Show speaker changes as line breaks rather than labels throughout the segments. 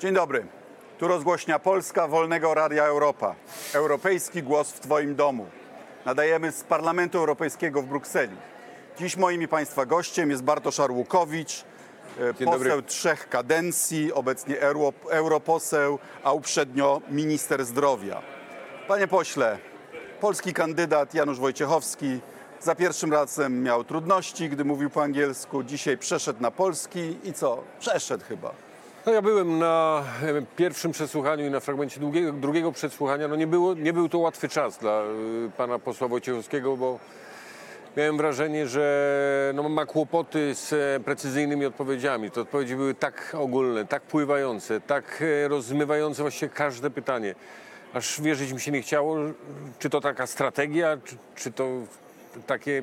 Dzień dobry. Tu rozgłośnia Polska Wolnego Radia Europa. Europejski głos w Twoim domu. Nadajemy z Parlamentu Europejskiego w Brukseli. Dziś moim i Państwa gościem jest Bartosz Arłukowicz, e,
Dzień
poseł
dobry.
trzech kadencji, obecnie euro, europoseł, a uprzednio minister zdrowia. Panie pośle, polski kandydat Janusz Wojciechowski za pierwszym razem miał trudności, gdy mówił po angielsku. Dzisiaj przeszedł na polski i co? Przeszedł chyba.
No ja byłem na e, pierwszym przesłuchaniu i na fragmencie drugiego, drugiego przesłuchania. No nie, było, nie był to łatwy czas dla y, pana posła Wojciechowskiego, bo miałem wrażenie, że no, ma kłopoty z e, precyzyjnymi odpowiedziami. Te odpowiedzi były tak ogólne, tak pływające, tak e, rozmywające właściwie każde pytanie. Aż wierzyć mi się nie chciało, czy to taka strategia, czy, czy to takie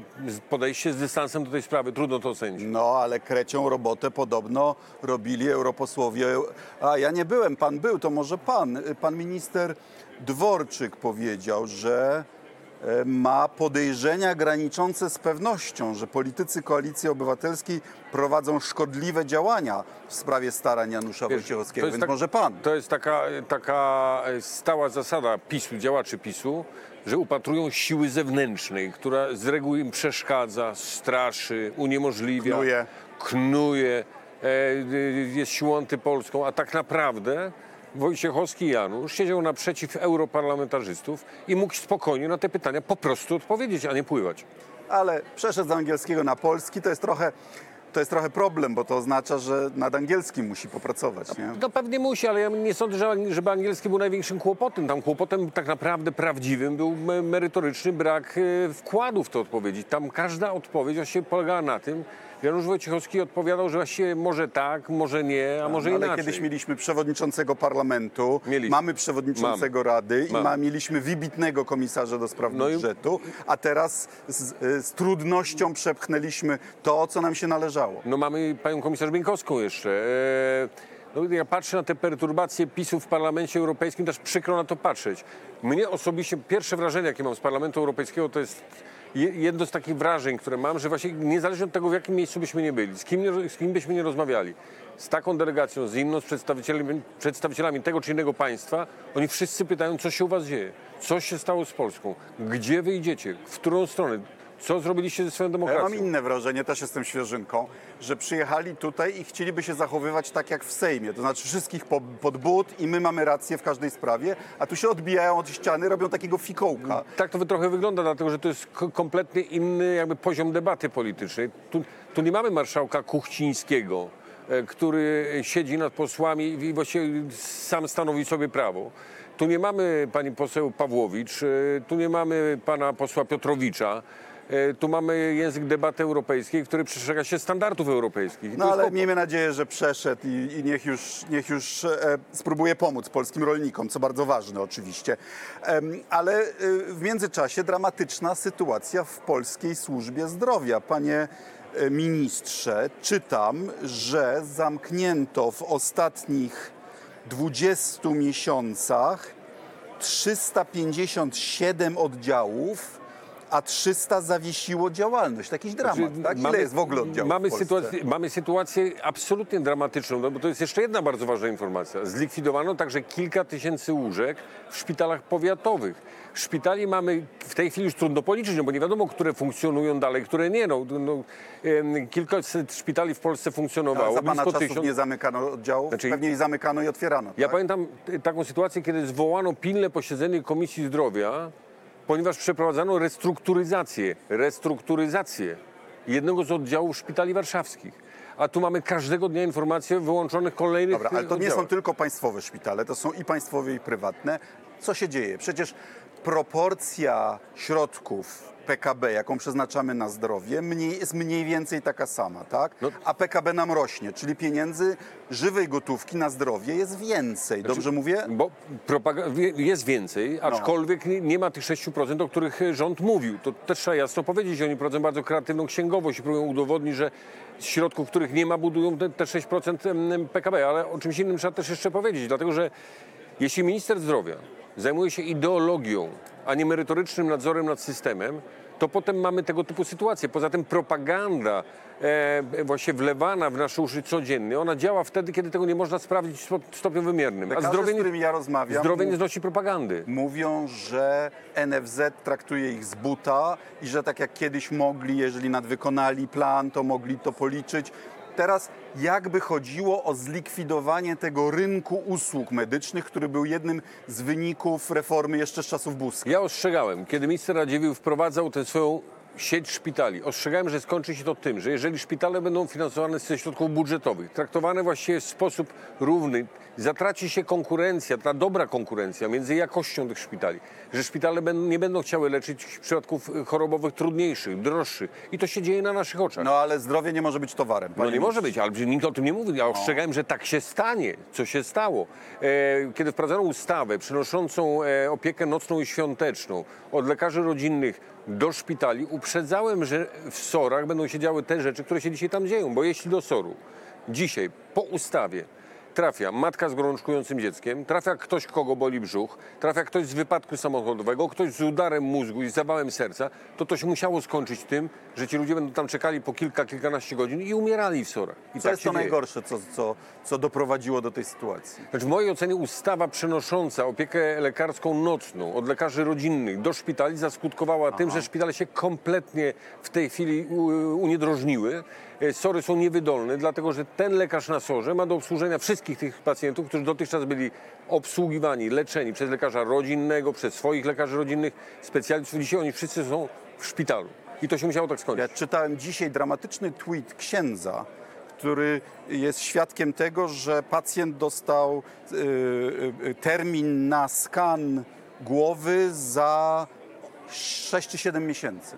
podejście z dystansem do tej sprawy. Trudno to ocenić.
No, ale krecią robotę podobno robili europosłowie. A ja nie byłem, pan był, to może pan. Pan minister Dworczyk powiedział, że ma podejrzenia graniczące z pewnością, że politycy Koalicji Obywatelskiej prowadzą szkodliwe działania w sprawie starań Janusza
Wiesz,
Wojciechowskiego,
to jest
więc
tak-
może pan.
To jest taka, taka stała zasada PiSu, działaczy PiSu, że upatrują siły zewnętrznej, która z reguły im przeszkadza, straszy, uniemożliwia,
Knuje.
knuje, e, y, jest siłą antypolską, a tak naprawdę Wojciechowski Janusz siedział naprzeciw europarlamentarzystów i mógł spokojnie na te pytania po prostu odpowiedzieć, a nie pływać.
Ale przeszedł z angielskiego na polski, to jest trochę... To jest trochę problem, bo to oznacza, że nad angielskim musi popracować. Nie?
No pewnie musi, ale ja nie sądzę, że- żeby angielski był największym kłopotem. Tam kłopotem tak naprawdę prawdziwym był me- merytoryczny brak e, wkładu w te odpowiedzi. Tam każda odpowiedź właściwie polegała na tym, Janusz Wojciechowski odpowiadał, że właściwie może tak, może nie, a może
No, ale
inaczej.
kiedyś mieliśmy przewodniczącego parlamentu,
Mieliśmy.
mamy przewodniczącego Rady i
Mamy.
ma, mieliśmy wybitnego komisarza do spraw
No i-
budżetu, a teraz z, z trudnością przepchnęliśmy to, co nam się należało.
No mamy panią komisarz Bieńkowską jeszcze. E, No, ja patrzę na te perturbacje PiSu w Parlamencie Europejskim, też przykro na to patrzeć. Mnie osobiście, pierwsze wrażenie, jakie mam z Parlamentu Europejskiego, to jest je- jedno z takich wrażeń, które mam, że właśnie niezależnie od tego, w jakim miejscu byśmy nie byli, z kim, z kim byśmy nie rozmawiali, z taką delegacją, z inną, z przedstawicielami, przedstawicielami tego czy innego państwa, oni wszyscy pytają, co się u was dzieje, co się stało z Polską, gdzie wyjdziecie, w którą stronę, co zrobiliście ze swoją
Ja
demokracją.
mam inne wrażenie, też jestem świeżynką, że przyjechali tutaj i chcieliby się zachowywać tak jak w Sejmie, to znaczy wszystkich po, pod but i my mamy rację w każdej sprawie, a tu się odbijają od ściany, robią takiego fikołka.
Tak to trochę wygląda, dlatego że to jest ko- kompletnie inny jakby poziom debaty politycznej. Tu, tu nie mamy marszałka Kuchcińskiego, e, który siedzi nad posłami i właściwie sam stanowi sobie prawo. Tu nie mamy pani poseł Pawłowicz, e, tu nie mamy pana posła Piotrowicza. E, Tu mamy język debaty europejskiej, który przestrzega się standardów europejskich.
No ale miejmy nadzieję, że przeszedł i, i niech już, niech już e, spróbuje pomóc polskim rolnikom, co bardzo ważne oczywiście. Em, ale e, w międzyczasie dramatyczna sytuacja w polskiej służbie zdrowia. Panie e, ministrze, czytam, że zamknięto w ostatnich 20 miesiącach 357 oddziałów, a 300 zawiesiło działalność. Jakiś dramat, tak? Ile jest w ogóle oddziałów
mamy, sytuację, mamy sytuację absolutnie dramatyczną, no bo to jest jeszcze jedna bardzo ważna informacja. Zlikwidowano także kilka tysięcy łóżek w szpitalach powiatowych. Szpitali mamy w tej chwili już trudno policzyć, no bo nie wiadomo, które funkcjonują dalej, które nie. No, no, kilkaset szpitali w Polsce
Ale
funkcjonowało,
za pana czasów
tysiąc.
nie zamykano oddziałów?
Znaczy-
Pewnie i zamykano i otwierano.
Ja
tak?
pamiętam taką sytuację, kiedy zwołano pilne posiedzenie Komisji Zdrowia, ponieważ przeprowadzano restrukturyzację, restrukturyzację jednego z oddziałów szpitali warszawskich. A tu mamy każdego dnia informacje o wyłączonych kolejnych
Dobra, ale to nie są tylko państwowe szpitale, to są i państwowe, i prywatne. Co się dzieje? Przecież proporcja środków PKB, jaką przeznaczamy na zdrowie, mniej, jest mniej więcej taka sama, tak?
No-
A PKB nam rośnie, czyli pieniędzy żywej gotówki na zdrowie jest więcej. Dobrze mówię?
Bo jest więcej,
No.
aczkolwiek nie, nie ma tych 6%, o których e, rząd mówił. To też trzeba jasno powiedzieć. Oni prowadzą bardzo kreatywną księgowość i próbują udowodnić, że z środków, których nie ma, budują te, te 6% em, PKB. Ale o czymś innym trzeba też jeszcze powiedzieć, dlatego że jeśli minister zdrowia zajmuje się ideologią, a nie merytorycznym nadzorem nad systemem, to potem mamy tego typu sytuacje. Poza tym propaganda e, właśnie wlewana w nasze uszy codziennie, ona działa wtedy, kiedy tego nie można sprawdzić w sto- stopniu wymiernym. A
Lekarze,
zdrowie
z którymi ja rozmawiam,
zdrowie nie znosi propagandy.
mówią, że NFZ traktuje ich z buta i że tak jak kiedyś mogli, jeżeli nadwykonali plan, to mogli to policzyć. Teraz jakby chodziło o zlikwidowanie tego rynku usług medycznych, który był jednym z wyników reformy jeszcze z czasów Buzka.
Ja ostrzegałem, kiedy minister Radziwiłł wprowadzał tę swoją sieć szpitali, ostrzegałem, że skończy się to tym, że jeżeli szpitale będą finansowane ze środków budżetowych, traktowane właściwie w sposób równy, zatraci się konkurencja, ta dobra konkurencja między jakością tych szpitali, że szpitale nie będą chciały leczyć przypadków chorobowych trudniejszych, droższych i to się dzieje na naszych oczach.
No ale zdrowie nie może być towarem.
No nie może być, ale nikt o tym nie mówi. Ja ostrzegałem, że tak się stanie. Co się stało? E, kiedy wprowadzono ustawę przynoszącą e, opiekę nocną i świąteczną od lekarzy rodzinnych do szpitali, uprzedzałem, że w SOR-ach będą się działy te rzeczy, które się dzisiaj tam dzieją. Bo jeśli do SOR-u dzisiaj po ustawie trafia matka z gorączkującym dzieckiem, trafia ktoś, kogo boli brzuch, trafia ktoś z wypadku samochodowego, ktoś z udarem mózgu i z zawałem serca, to to się musiało skończyć tym, że ci ludzie będą tam czekali po kilka, kilkanaście godzin i umierali w sorach. I
Co
tak
jest to
dzieje.
najgorsze, co, co, co doprowadziło do tej sytuacji?
Znaczy w mojej ocenie ustawa przenosząca opiekę lekarską nocną od lekarzy rodzinnych do szpitali zaskutkowała tym, że szpitale się kompletnie w tej chwili uniedrożniły. E, Sory są niewydolne, dlatego że ten lekarz na sorze ma do obsłużenia wszystkich tych pacjentów, którzy dotychczas byli obsługiwani, leczeni przez lekarza rodzinnego, przez swoich lekarzy rodzinnych, specjalistów. Dzisiaj oni wszyscy są w szpitalu. I to się musiało tak skończyć.
Ja czytałem dzisiaj dramatyczny tweet księdza, który jest świadkiem tego, że pacjent dostał y, y, termin na skan głowy za 6 czy 7 miesięcy.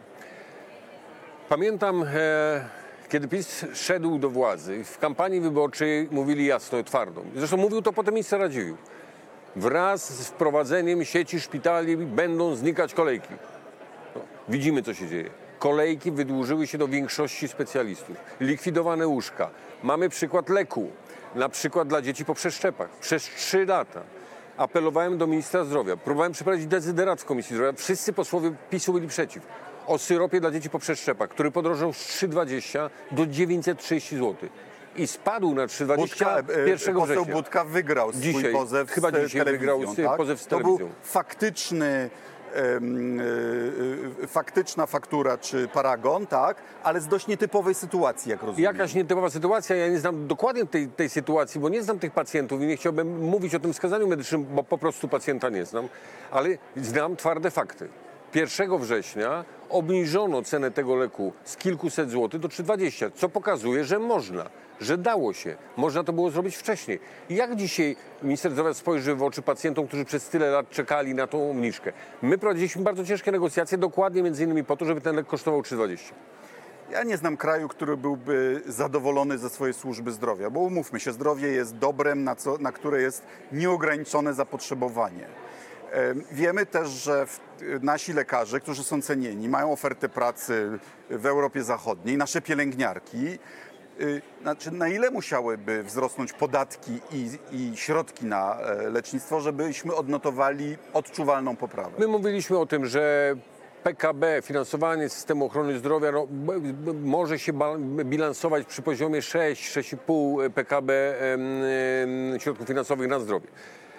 Pamiętam, e, kiedy PiS szedł do władzy, w kampanii wyborczej mówili jasno i twardo. Zresztą mówił to potem minister Radziwiłł. Wraz z wprowadzeniem sieci szpitali będą znikać kolejki. No, widzimy, co się dzieje. Kolejki wydłużyły się do większości specjalistów. Likwidowane łóżka. Mamy przykład leku, na przykład dla dzieci po przeszczepach. Przez trzy lata apelowałem do ministra zdrowia, próbowałem przeprowadzić dezyderat w Komisji Zdrowia. Wszyscy posłowie PiSu byli przeciw. O syropie dla dzieci po przeszczepach, który podrożał z 3,20 do 930 zł. I spadł na 3,20
Budka, e,
1
poseł
września.
Budka wygrał swój
Dzisiaj,
pozew
chyba
z
dzisiaj wygrał
telewizją, tak?
pozew z
To był
telewizją.
faktyczny e, e, faktyczna faktura czy paragon, tak, ale z dość nietypowej sytuacji, jak rozumiem.
Jakaś nietypowa sytuacja, ja nie znam dokładnie tej, tej sytuacji, bo nie znam tych pacjentów i nie chciałbym mówić o tym skazaniu medycznym, bo po prostu pacjenta nie znam, ale znam twarde fakty. 1 września obniżono cenę tego leku z kilkuset złotych do 3,20, co pokazuje, że można, że dało się. Można to było zrobić wcześniej. Jak dzisiaj minister zdrowia spojrzy w oczy pacjentom, którzy przez tyle lat czekali na tą obniżkę? My prowadziliśmy bardzo ciężkie negocjacje, dokładnie między innymi po to, żeby ten lek kosztował 3,20.
Ja nie znam kraju, który byłby zadowolony ze swojej służby zdrowia, bo umówmy się, zdrowie jest dobrem, na, co, na które jest nieograniczone zapotrzebowanie. Em, Wiemy też, że nasi lekarze, którzy są cenieni, mają ofertę pracy w Europie Zachodniej, nasze pielęgniarki. y, Znaczy, na ile musiałyby wzrosnąć podatki i, i środki na e, lecznictwo, żebyśmy odnotowali odczuwalną poprawę?
My mówiliśmy o tym, że PKB, finansowanie systemu ochrony zdrowia no, może się bilansować przy poziomie 6-6,5 PKB środków finansowych na zdrowie.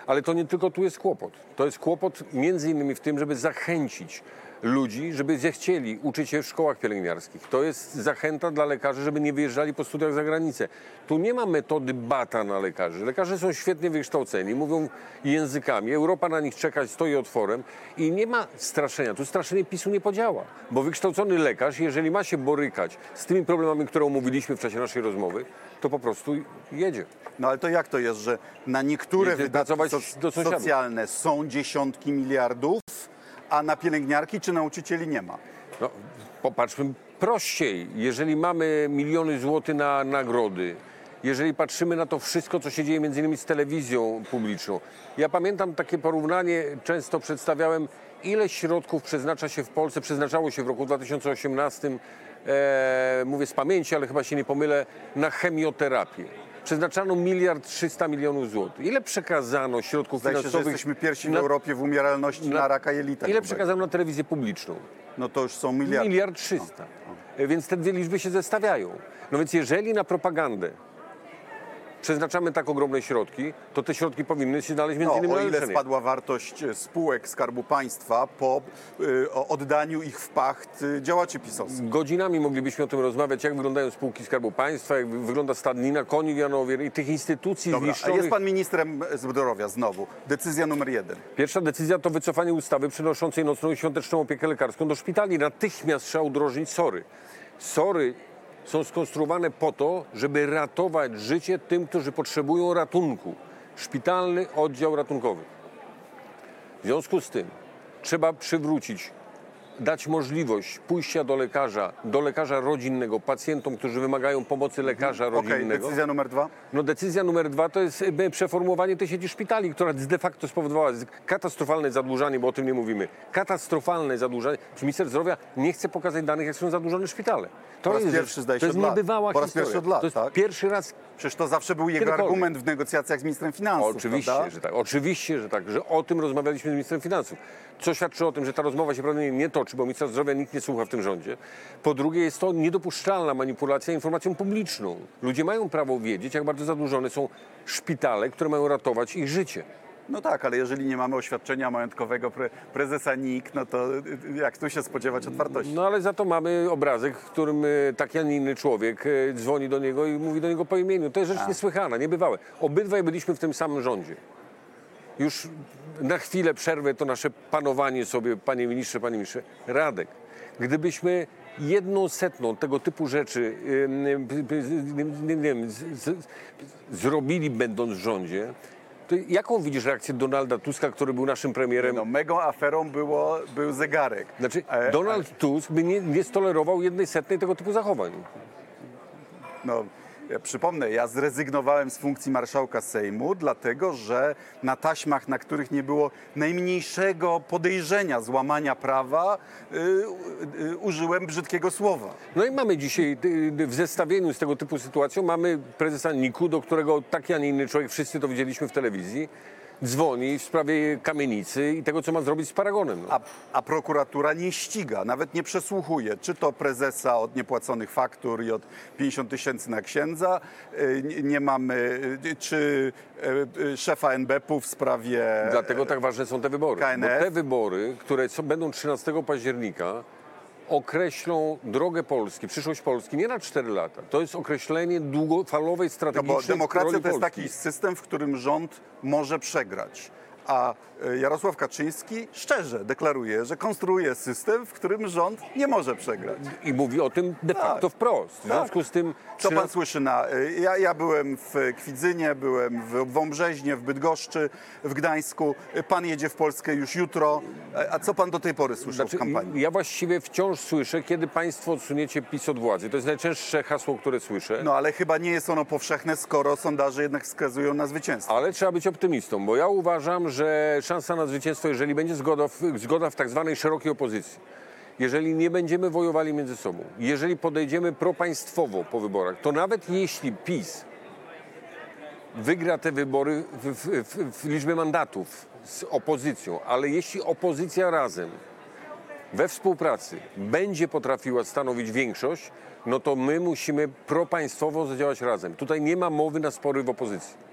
Ale to nie tylko tu jest kłopot. To jest kłopot między innymi w tym, żeby zachęcić ludzi, żeby zechcieli uczyć się w szkołach pielęgniarskich. To jest zachęta dla lekarzy, żeby nie wyjeżdżali po studiach za granicę. Tu nie ma metody bata na lekarzy. Lekarze są świetnie wykształceni, mówią językami. Europa na nich czeka, stoi otworem i nie ma straszenia. Tu straszenie PiSu nie podziała, bo wykształcony lekarz, jeżeli ma się borykać z tymi problemami, które omówiliśmy w czasie naszej rozmowy, to po prostu jedzie.
No ale to jak to jest, że na niektóre
Jedzie
wydatki so- socjalne są dziesiątki miliardów, a na pielęgniarki czy nauczycieli nie ma?
No, popatrzmy prościej. Jeżeli mamy miliony złotych na nagrody, jeżeli patrzymy na to wszystko, co się dzieje między innymi z telewizją publiczną. Ja pamiętam takie porównanie, często przedstawiałem, ile środków przeznacza się w Polsce, przeznaczało się w roku 2018, e, mówię z pamięci, ale chyba się nie pomylę, na chemioterapię. Przeznaczano miliard 300 milionów złotych. Ile przekazano środków
Zdaje się, że
finansowych?
jesteśmy pierwsi w
na-
Europie w umieralności na, raka jelita.
Ile przekazano na telewizję publiczną?
no to już są miliardy.
Miliard trzysta. E, Więc te dwie liczby się zestawiają. No więc jeżeli na propagandę przeznaczamy tak ogromne środki, to te środki powinny się znaleźć między
No,
innymi
o
na
ile
leczenie.
spadła wartość e, spółek Skarbu Państwa po y, o- oddaniu ich w pacht y, działaczy pisowskich.
Godzinami moglibyśmy o tym rozmawiać, jak wyglądają spółki Skarbu Państwa, jak wy- wygląda stadnina koni w Janowie i tych instytucji
Dobra,
zniszczonych.
jest pan ministrem zdrowia znowu. Decyzja numer jeden.
Pierwsza decyzja to wycofanie ustawy przynoszącej nocną i świąteczną opiekę lekarską do szpitali. Natychmiast trzeba udrożnić SORy. SORy są skonstruowane po to, żeby ratować życie tym, którzy potrzebują ratunku. Szpitalny oddział ratunkowy. W związku z tym trzeba przywrócić, dać możliwość pójścia do lekarza, do lekarza rodzinnego, pacjentom, którzy wymagają pomocy lekarza
Okej,
rodzinnego.
decyzja numer dwa.
No decyzja numer dwa to jest e, przeformułowanie tej sieci szpitali, która de facto spowodowała z- katastrofalne zadłużanie, bo o tym nie mówimy. Katastrofalne zadłużanie. Czy minister zdrowia nie chce pokazać danych, jak są zadłużone szpitale? To
Po raz
jest,
pierwszy, zdaje
to
się,
jest
od lat.
niebywała
Po raz
historia.
pierwszy od lat,
to jest
tak?
pierwszy raz
Przecież to zawsze był jego
Kiedykolwiek.
argument w negocjacjach z ministrem finansów.
Oczywiście,
prawda?
że tak. Oczywiście, że tak. Że o tym rozmawialiśmy z ministrem finansów. Co świadczy o tym, że ta rozmowa się prawdopodobnie nie toczy, bo ministra zdrowia nikt nie słucha w tym rządzie. Po drugie, jest to niedopuszczalna manipulacja informacją publiczną. Ludzie mają prawo wiedzieć, jak bardzo zadłużone są szpitale, które mają ratować ich życie.
No tak, ale jeżeli nie mamy oświadczenia majątkowego pre, prezesa NIK, no to y, y, jak tu się spodziewać otwartości?
No ale za to mamy obrazek, w którym e, taki, a nie inny człowiek e, dzwoni do niego i mówi do niego po imieniu. To jest rzecz niesłychana, niebywałe. Obydwaj byliśmy w tym samym rządzie. Już na chwilę przerwę to nasze panowanie sobie, panie ministrze, panie ministrze. Radek, gdybyśmy jedną setną tego typu rzeczy nie, wiem, zrobili będąc w rządzie, to jaką widzisz reakcję Donalda Tuska, który był naszym premierem?
No, megą aferą było, był zegarek.
Znaczy,
E,
Donald Tusk by nie, nie stolerował jednej setnej tego typu zachowań.
No, ja przypomnę, ja zrezygnowałem z funkcji marszałka Sejmu, dlatego że na taśmach, na których nie było najmniejszego podejrzenia złamania prawa, y, y, użyłem brzydkiego słowa.
No i mamy dzisiaj y, w zestawieniu z tego typu sytuacją, mamy prezesa Niku, do którego taki, a nie inny człowiek, wszyscy to widzieliśmy w telewizji, dzwoni w sprawie kamienicy i tego, co ma zrobić z Paragonem. No.
A, a prokuratura nie ściga, nawet nie przesłuchuje, czy to prezesa od niepłaconych faktur i od 50 tysięcy na księdza, y, nie, nie mamy, y, czy y, szefa NBP-u w sprawie...
Dlatego tak ważne są te wybory.
KNF.
Bo te wybory, które są, będą 13 października, określą drogę Polski, przyszłość Polski nie na 4 lata. To jest określenie długofalowej
No
strategicznej
bo demokracja to jest
Polski.
taki system, w którym rząd może przegrać. A y, Jarosław Kaczyński szczerze deklaruje, że konstruuje system, w którym rząd nie może przegrać.
I mówi o tym de facto wprost. W związku z tym...
Co pan
13
słyszy na... y, Ja, ja byłem w Kwidzynie, byłem w Wąbrzeźnie, w Bydgoszczy, w Gdańsku. Y, Pan jedzie w Polskę już jutro. E, A co pan do tej pory słyszał
Znaczy,
w kampanii?
ja właściwie wciąż słyszę, kiedy państwo odsuniecie PiS od władzy. To jest najczęstsze hasło, które słyszę.
No ale chyba nie jest ono powszechne, skoro sondaże jednak wskazują na zwycięstwo.
Ale trzeba być optymistą, bo ja uważam, że szansa na zwycięstwo, jeżeli będzie zgoda w, zgoda w tak zwanej szerokiej opozycji, jeżeli nie będziemy wojowali między sobą, jeżeli podejdziemy propaństwowo po wyborach, to nawet jeśli PiS wygra te wybory w, w, w liczbie mandatów z opozycją, ale jeśli opozycja razem we współpracy będzie potrafiła stanowić większość, no to my musimy propaństwowo zadziałać razem. Tutaj nie ma mowy na spory w opozycji.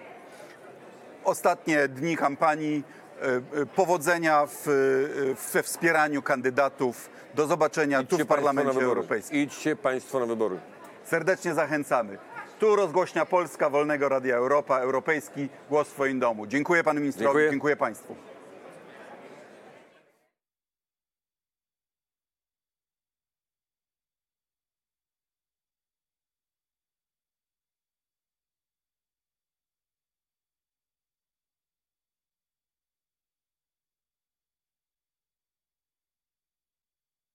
Ostatnie dni kampanii. e, e, Powodzenia w, e, we wspieraniu kandydatów. Do zobaczenia tu w Parlamencie. Europejskim.
Idźcie Państwo na wybory.
Serdecznie zachęcamy. Tu rozgłośnia Polska Wolnego Radia Europa, Europejski Głos w swoim domu. Dziękuję panu ministrowi,
Dziękuję.
dziękuję państwu.